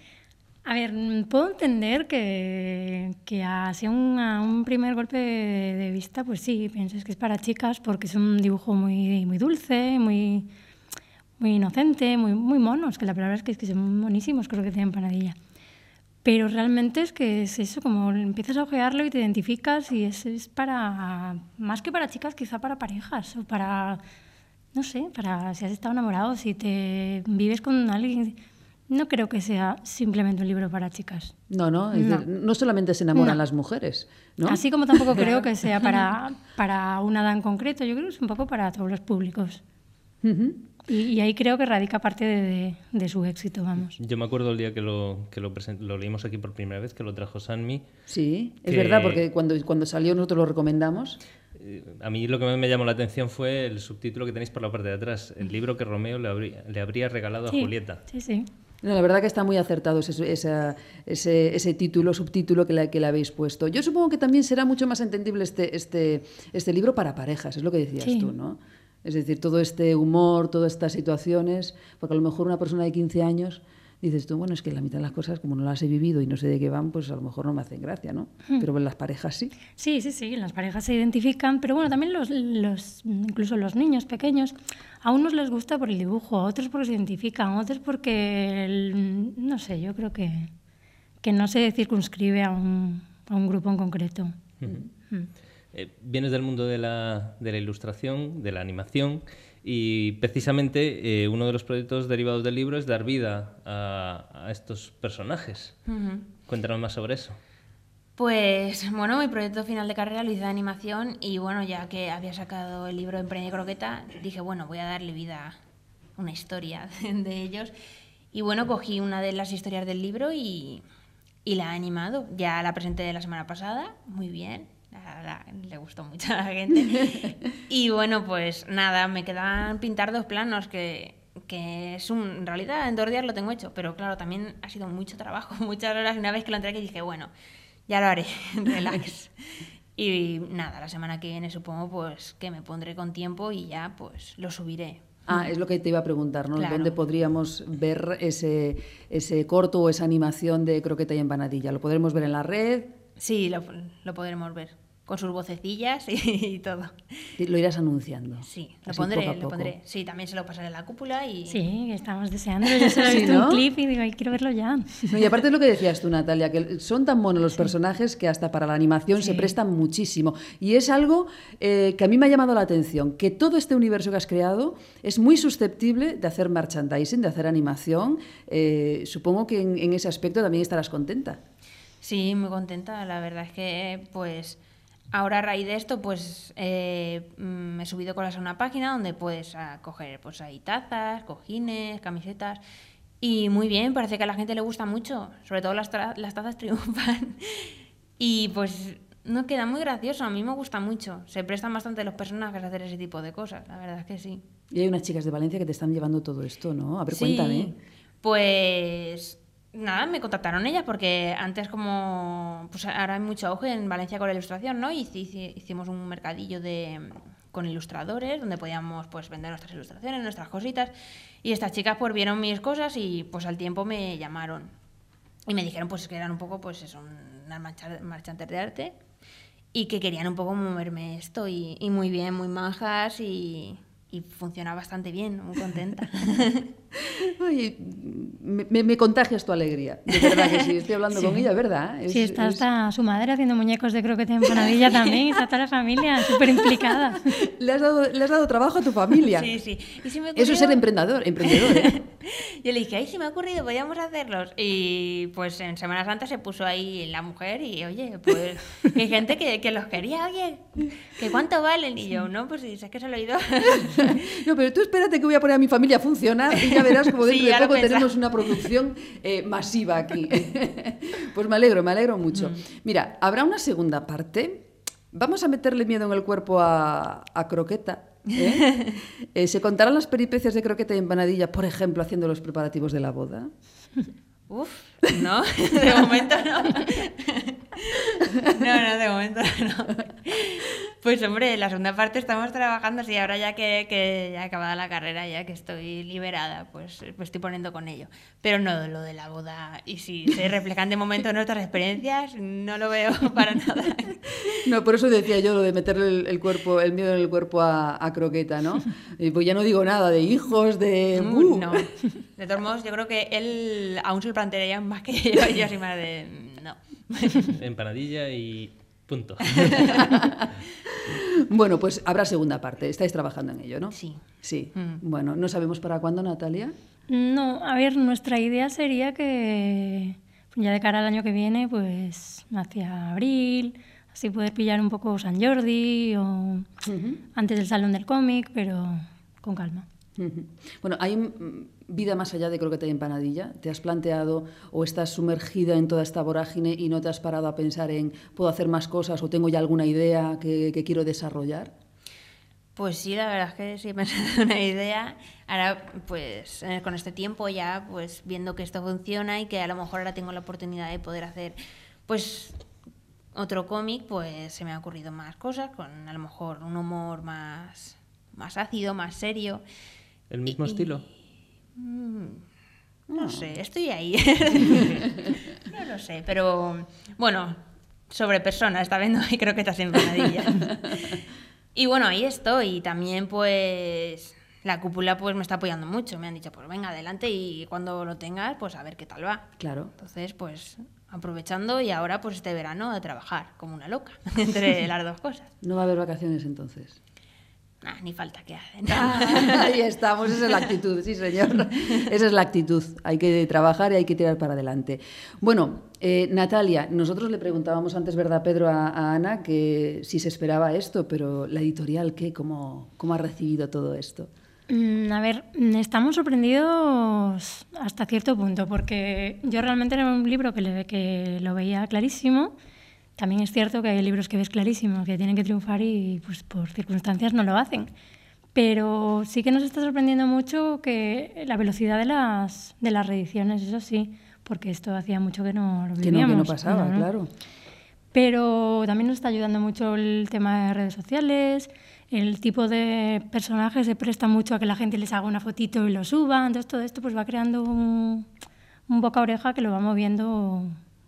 A ver, puedo entender que, que así a un, a un primer golpe de, vista, pues sí, pienses que es para chicas porque es un dibujo muy, muy dulce, muy, muy inocente, muy, muy monos, que la palabra es que, es son monísimos, creo que tienen panadilla. Pero realmente es que es eso, como empiezas a ojearlo y te identificas y es, es para, más que para chicas, quizá para parejas o para, no sé, para si has estado enamorado, si te vives con alguien. No creo que sea simplemente un libro para chicas.
No, no,
No.
no solamente se enamoran
No.
las mujeres, ¿no?
Así como tampoco [LAUGHS] creo que sea para, para una edad en concreto, yo creo que es un poco para todos los públicos.
Ujú.
Y, y ahí creo que radica parte de, de, de su éxito, vamos.
Yo me acuerdo el día que lo, que lo, present- lo leímos aquí por primera vez, que lo trajo Sanmi.
Sí, es
que-
verdad, porque cuando, cuando salió nosotros lo recomendamos.
Eh, A mí lo que más me llamó la atención fue el subtítulo que tenéis por la parte de atrás, el libro que Romeo le habría, le habría regalado
Sí,
a Julieta.
Sí, sí.
No, la verdad que está muy acertado ese, esa- ese, ese título, subtítulo que le, que le habéis puesto. Yo supongo que también será mucho más entendible este, este, este libro para parejas, es lo que decías
Sí.
tú, ¿no? Es decir, todo este humor, todas estas situaciones, porque a lo mejor una persona de 15 años dices tú, bueno, es que la mitad de las cosas, como no las he vivido y no sé de qué van, pues a lo mejor no me hacen gracia, ¿no?
Hmm.
Pero en las parejas sí.
Sí, sí, sí, las parejas se identifican, pero bueno, también los, los, incluso los niños pequeños, a unos les gusta por el dibujo, a otros porque se identifican, a otros porque, el- no sé, yo creo que, que no se circunscribe a un, a un grupo en concreto.
Eh, vienes del mundo de la, de la ilustración, de la animación, y precisamente eh, uno de los proyectos derivados del libro es dar vida a, a estos personajes. Cuéntanos más sobre eso.
Pues bueno, mi proyecto final de carrera lo hice de animación y bueno, ya que había sacado el libro Emprende y Croqueta, dije, bueno, voy a darle vida a una historia [LAUGHS] de ellos. Y bueno, cogí una de las historias del libro y, y la he animado. Ya la presenté la semana pasada, muy bien. La- la- le gustó mucho a la gente. [LAUGHS] y bueno, pues nada, me quedan pintar dos planos que, que es un, en realidad en dos días lo tengo hecho, pero claro, también ha sido mucho trabajo, [LAUGHS] muchas horas. Una vez que lo entregué dije, bueno, ya lo haré, [LAUGHS] relax. Y nada, la semana que viene supongo pues que me pondré con tiempo y ya pues lo subiré.
Ah, es lo que te iba a preguntar, ¿no?
Claro.
¿Dónde podríamos ver ese, ese corto o esa animación de croqueta y empanadilla? ¿Lo podremos ver en la red?
Sí, lo, lo podremos ver, con sus vocecillas y, todo.
Y Lo irás anunciando.
Sí, lo pondré,
poco a
lo pondré. Sí, también se lo pasaré en la cúpula y...
Sí, estamos deseando. Yo [LAUGHS] solo he
Sí,
visto
¿no?
un clip y digo, ay, quiero verlo ya.
No, y aparte es lo que decías tú, Natalia, que son tan monos los personajes que hasta para la animación se
Sí.
prestan muchísimo. Y es algo eh, que a mí me ha llamado la atención, que todo este universo que has creado es muy susceptible de hacer merchandising, de hacer animación. Eh, supongo que en, en ese aspecto también estarás contenta.
Sí, muy contenta. La verdad es que, pues, ahora a raíz de esto, pues, eh, mm, me he subido con a una página donde puedes ah, coger, pues, ahí tazas, cojines, camisetas. Y muy bien, parece que a la gente le gusta mucho. Sobre todo las, las tazas [LAUGHS] triunfan. Y, pues, no queda muy gracioso. A mí me gusta mucho. Se prestan bastante los personajes a hacer ese tipo de cosas. La verdad es que sí.
Y hay unas chicas de Valencia que te están llevando todo esto, ¿no? A ver,
Sí,
cuéntame.
Pues nada, me contactaron ellas porque antes como pues ahora hay mucho auge en Valencia con la ilustración, ¿no? Y hici- hici- hicimos un mercadillo de con ilustradores donde podíamos pues vender nuestras ilustraciones, nuestras cositas y estas chicas pues vieron mis cosas y pues al tiempo me llamaron y me dijeron pues que eran un poco pues eso, unas marcha- marchantes de arte y que querían un poco moverme esto y, y muy bien, muy manjas y, y funciona bastante bien, muy contenta. [LAUGHS] [LAUGHS]
Ay, me, me- contagias tu alegría. De verdad que sí, estoy hablando [LAUGHS]
Sí.
con ella, ¿verdad? Es-
sí, está
es-
hasta su madre haciendo muñecos de croqueta y empanadilla también, está toda la familia súper implicada. [LAUGHS]
Le has, dado, le has dado trabajo a tu familia.
Sí, sí. Y se me
Eso es ser
ocurrió-
emprendedor, emprendedor. ¿eh?
Yo le dije, ay, se me ha ocurrido, podíamos hacerlos. Y pues en Semana Santa se puso ahí la mujer y, oye, pues hay gente que, que los quería, oye, que cuánto valen. Y yo, no, pues si es que se lo he ido.
No, pero tú espérate que voy a poner a mi familia a funcionar y ya verás como dentro de poco tenemos una producción eh, masiva aquí. [LAUGHS] Pues me alegro, me alegro mucho. Mira, habrá una segunda parte. Vamos a meterle miedo en el cuerpo a, a Croqueta. ¿eh? [LAUGHS] Eh, ¿Se contarán las peripecias de Croqueta y empanadilla, por ejemplo, haciendo los preparativos de la boda? [LAUGHS]
Uf, no, [LAUGHS] de momento no. No, no, de momento no. Pues hombre, la segunda parte estamos trabajando, sí, ahora ya que, que ya he acabado la carrera, ya que estoy liberada, pues me estoy poniendo con ello. Pero no lo de la boda, y si se reflejan de momento nuestras experiencias, no lo veo [LAUGHS] para nada.
No, por eso decía yo lo de meterle el, el cuerpo, el miedo en el cuerpo a, a Croqueta, ¿no? Y pues ya no digo nada de hijos, de...
Mm,
¡Uh!
No. De todos modos, yo creo que él aún se lo plantearía más que [LAUGHS] yo, yo [LAUGHS] soy más de... No. [LAUGHS]
Empanadilla y punto.
Bueno, pues habrá segunda parte. Estáis trabajando en ello, ¿no?
Sí.
Sí.
Mm.
Bueno, no sabemos para cuándo, Natalia.
No, a ver, nuestra idea sería que ya de cara al año que viene, pues hacia abril, así poder pillar un poco San Jordi o antes del Salón del Cómic, pero con calma.
Bueno, ¿hay vida más allá de croqueta y empanadilla? ¿Te has planteado o estás sumergida en toda esta vorágine y no te has parado a pensar en puedo hacer más cosas o tengo ya alguna idea que, que quiero desarrollar?
Pues sí, la verdad es que sí he pensado en una idea. Ahora, pues eh, con este tiempo ya, pues viendo que esto funciona y que a lo mejor ahora tengo la oportunidad de poder hacer, pues otro cómic, pues se me ha ocurrido más cosas, con a lo mejor un humor más, más ácido, más serio.
El mismo
Y-
estilo.
Mm, No sé, estoy ahí. [LAUGHS] no lo sé, pero bueno, sobre personas, está viendo [LAUGHS] y creo que estás empanadilla. y bueno, ahí estoy. Y también, pues, la cúpula pues me está apoyando mucho. Me han dicho, pues venga, adelante y cuando lo tengas, pues a ver qué tal va.
Claro.
Entonces, pues aprovechando y ahora pues este verano a trabajar como una loca [LAUGHS] entre las dos cosas.
No va a haber vacaciones entonces.
Nah, ni falta que hacen. [LAUGHS]
Ahí estamos, esa es la actitud, sí señor. Esa es la actitud. Hay que trabajar y hay que tirar para adelante. Bueno, eh, Natalia, nosotros le preguntábamos antes, ¿verdad, Pedro, a, a Ana, que si se esperaba esto, pero la editorial, ¿qué? ¿Cómo, cómo ha recibido todo esto?
Mm, A ver, estamos sorprendidos hasta cierto punto, porque yo realmente era un libro que, le- que lo veía clarísimo. También es cierto que hay libros que ves clarísimo, que tienen que triunfar y pues, por circunstancias no lo hacen. Pero sí que nos está sorprendiendo mucho que la velocidad de las, de las reediciones, eso sí, porque esto hacía mucho que no lo
Que no, que
vivíamos.
no pasaba,
¿no?
claro.
Pero también nos está ayudando mucho el tema de redes sociales, el tipo de personajes se presta mucho a que la gente les haga una fotito y lo suba, entonces todo esto pues va creando un, un boca oreja que lo va moviendo,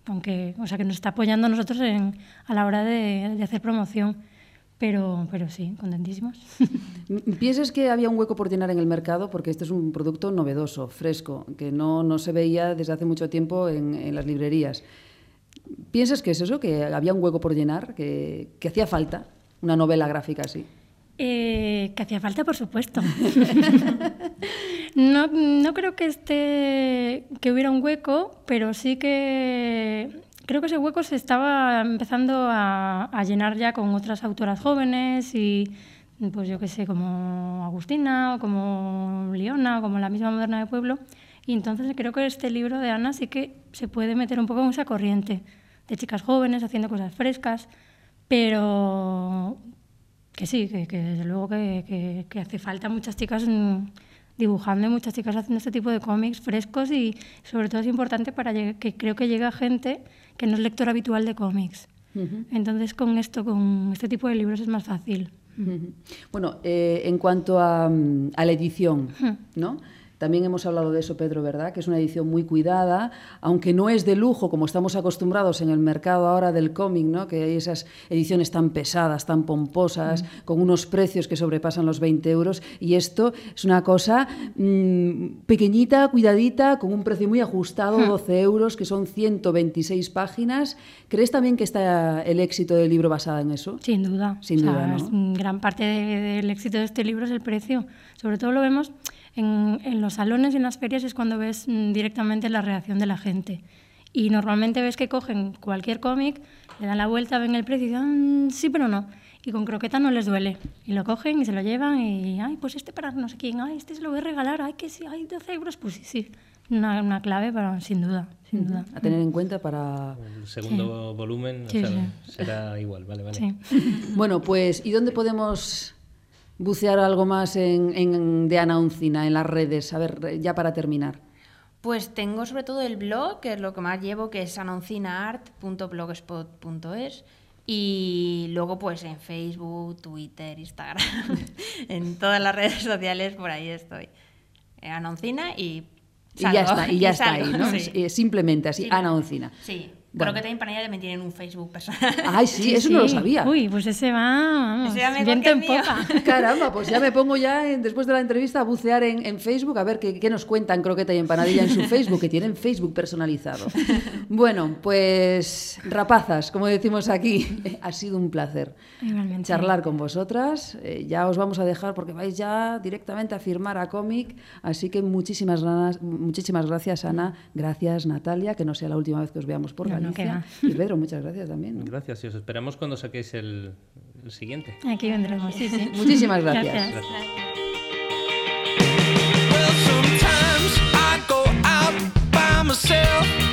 aunque, o sea, que nos está apoyando a nosotros a la hora de, hacer promoción. Pero, pero sí, contentísimos. [LAUGHS]
¿Piensas que había un hueco por llenar en el mercado? Porque este es un producto novedoso, fresco, que no, no se veía desde hace mucho tiempo en, en las librerías. ¿Piensas que es eso, que había un hueco por llenar, que, que hacía falta una novela gráfica así?
Eh, que hacía falta, por supuesto. [LAUGHS] no, no creo que esté que hubiera un hueco, pero sí que creo que ese hueco se estaba empezando a, a llenar ya con otras autoras jóvenes y pues yo qué sé, como Agustina o como Liona o como la misma Moderna de Pueblo. Y entonces creo que este libro de Ana sí que se puede meter un poco en esa corriente de chicas jóvenes haciendo cosas frescas, pero que sí, que, que desde luego que, que- que hace falta muchas chicas mm, dibujando y muchas chicas haciendo este tipo de cómics frescos y sobre todo es importante para que creo que llega gente que no es lector habitual de cómics. Entonces con esto, con este tipo de libros es más fácil.
Bueno, eh, en cuanto a, mm, a la edición. ¿no? También hemos hablado de eso, Pedro, ¿verdad? Que es una edición muy cuidada, aunque no es de lujo como estamos acostumbrados en el mercado ahora del cómic, ¿no? Que hay esas ediciones tan pesadas, tan pomposas, con unos precios que sobrepasan los 20 euros. Y esto es una cosa mm, pequeñita, cuidadita, con un precio muy ajustado,
Hmm.
12 euros, que son 126 páginas. ¿Crees también que está el éxito del libro basado en eso?
Sin duda.
Sin
O sea,
duda, ¿no?
gran parte de- del éxito de este libro es el precio. Sobre todo lo vemos en, en los salones y en las ferias, es cuando ves mm, directamente la reacción de la gente. Y normalmente ves que cogen cualquier cómic, le dan la vuelta, ven el precio y dicen, "Mm, sí, pero no. Y con croqueta no les duele. Y lo cogen y se lo llevan y, ay, pues este para no sé quién, ay, este se lo voy a regalar, ay, que sí, ay, 12 euros, pues sí, sí. Una, una clave, pero sin duda, sin duda.
A tener en cuenta para...
El segundo volumen o
Sí,
sea,
sí.
será igual, vale, vale.
Sí.
Bueno, pues, ¿y dónde podemos bucear algo más en, en- de Ana Uncina en las redes? A ver, ya para terminar.
Pues tengo sobre todo el blog, que es lo que más llevo, que es anoncinaart.blogspot.es. Y luego pues en Facebook, Twitter, Instagram, [LAUGHS] en todas las redes sociales por ahí estoy. Eh, Anoncina y...
Y ya está, y ya [LAUGHS] está ahí, ¿no?
sí.
Simplemente así,
Sí.
Ana.
Sí,
Bueno.
creo que también para ella me tienen un Facebook personal. [LAUGHS]
Ay, sí, eso no lo sabía.
Uy, pues ese va, vamos,
Ese
viento en popa.
Caramba, pues ya me pongo ya, en- después de la entrevista, a bucear en, en Facebook a ver qué, qué nos cuentan Croqueta y Empanadilla en su Facebook, que tienen Facebook personalizado. [LAUGHS] Bueno, pues rapazas, como decimos aquí, [LAUGHS] ha sido un placer
Igualmente.
charlar con vosotras. Eh, ya os vamos a dejar porque vais ya directamente a firmar a cómic, así que muchísimas, ganas, muchísimas gracias, Ana. Gracias, Natalia, que no sea la última vez que os veamos por
Alicia.
Y Pedro, muchas gracias también. ¿no?
Gracias y os esperamos cuando saquéis el, el siguiente.
Aquí vendremos, sí, sí.
Muchísimas gracias.
gracias.
gracias.
myself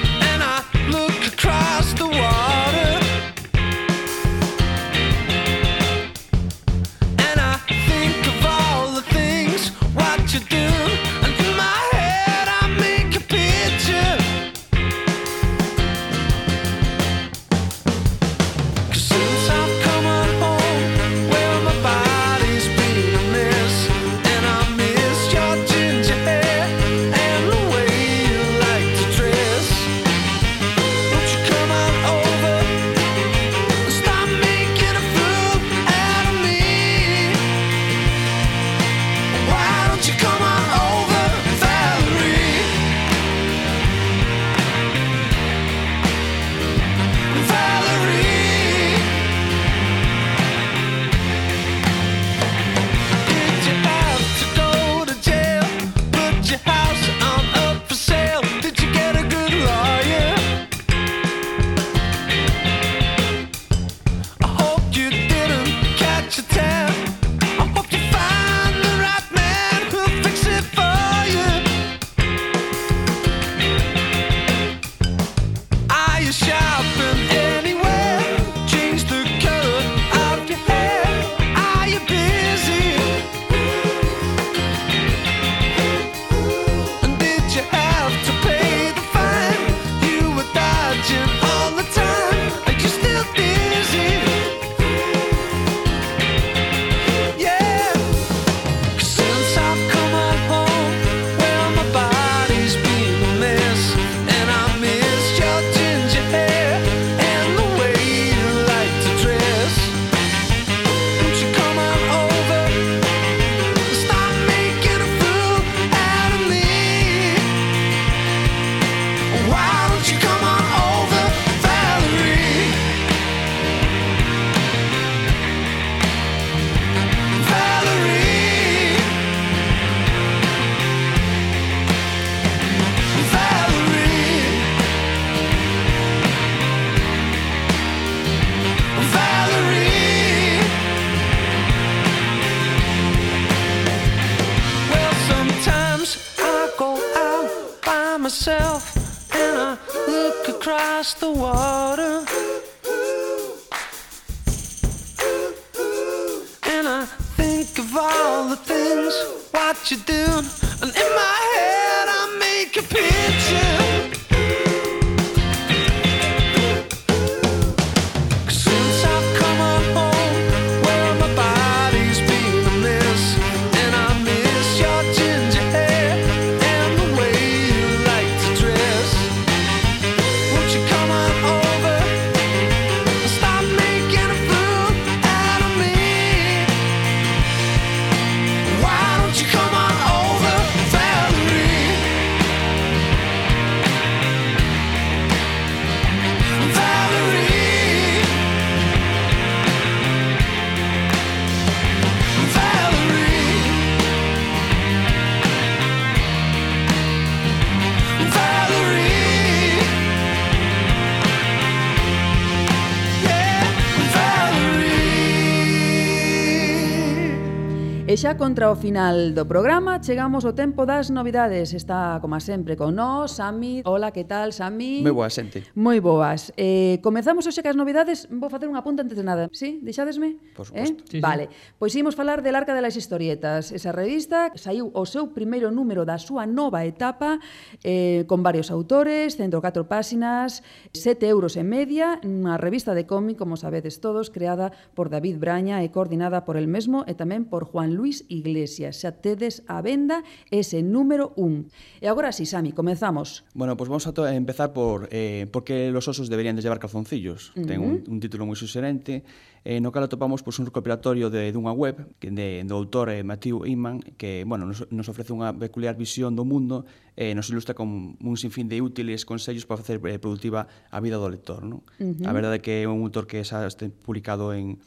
xa contra o final do programa chegamos ao tempo das novidades. Está, como sempre, con nós, Sami. Hola, que tal, Sami?
Moi boas, xente.
Moi boas. Eh, comezamos hoxe cas novidades. Vou facer unha punta antes de nada. Sí? Deixadesme?
Por suposto.
Eh? Sí, vale. Sí. Pois imos falar del Arca de las Historietas. Esa revista saiu o seu primeiro número da súa nova etapa eh, con varios autores, 104 páxinas, 7 euros en media, unha revista de cómic, como sabedes todos, creada por David Braña e coordinada por el mesmo e tamén por Juan Luis Luis Iglesias. Xa tedes a venda ese número 1. E agora si, sí, Sami, comezamos.
Bueno, pois pues vamos a empezar por eh, porque los osos deberían de llevar calzoncillos. Uh -huh. Ten un, un título moi suxerente eh, no cal atopamos pois, un recopilatorio de, dunha web que de, do autor eh, Matthew Inman que bueno, nos, nos ofrece unha peculiar visión do mundo e eh, nos ilustra con un sinfín de útiles consellos para facer eh, productiva a vida do lector. Non?
Uh -huh.
A verdade é que é un autor que xa este publicado en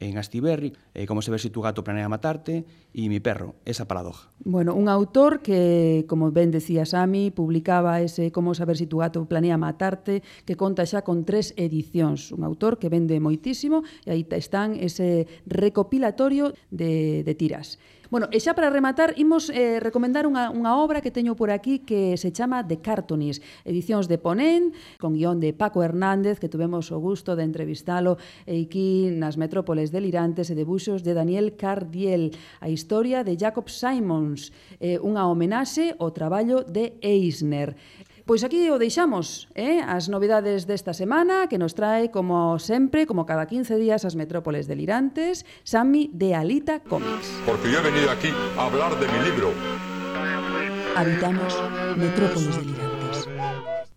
en Astiberri, eh, como saber si tu gato planea matarte, e mi perro, esa paradoja.
Bueno, un autor que, como ben decía Sami, publicaba ese como saber si tu gato planea matarte, que conta xa con tres edicións. Un autor que vende moitísimo, e aí están ese recopilatorio de, de tiras. Bueno, e xa para rematar, imos eh, recomendar unha, unha obra que teño por aquí que se chama The Cartonis, edicións de Ponén, con guión de Paco Hernández, que tuvemos o gusto de entrevistalo aquí nas metrópoles delirantes e debuxos de Daniel Cardiel, a historia de Jacob Simons, eh, unha homenaxe ao traballo de Eisner. Pois aquí o deixamos, eh? as novidades desta semana que nos trae, como sempre, como cada 15 días, as metrópoles delirantes, Sammy de Alita Comics.
Porque yo he venido aquí a hablar de mi libro.
Habitamos metrópoles delirantes.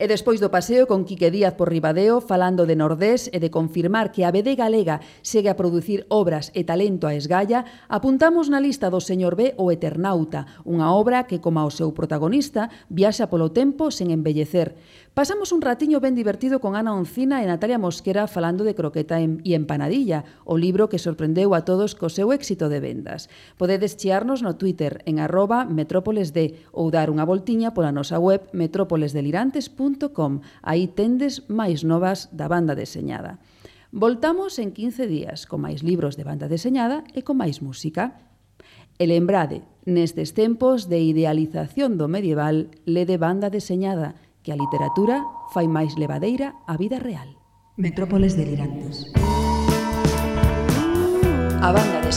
E despois do paseo con Quique Díaz por Ribadeo, falando de Nordés e de confirmar que a BD Galega segue a producir obras e talento a esgalla, apuntamos na lista do señor B o Eternauta, unha obra que, como o seu protagonista, viaxa polo tempo sen embellecer. Pasamos un ratiño ben divertido con Ana Oncina e Natalia Mosquera falando de croqueta e empanadilla, o libro que sorprendeu a todos co seu éxito de vendas. Podedes chearnos no Twitter en arroba metrópolesd ou dar unha voltiña pola nosa web metrópolesdelirantes.com. Aí tendes máis novas da banda deseñada. Voltamos en 15 días con máis libros de banda deseñada e con máis música. E lembrade, nestes tempos de idealización do medieval, lede banda deseñada – que a literatura fai máis levadeira a vida real. Metrópoles delirantes. A banda
de